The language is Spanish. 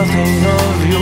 nothing of you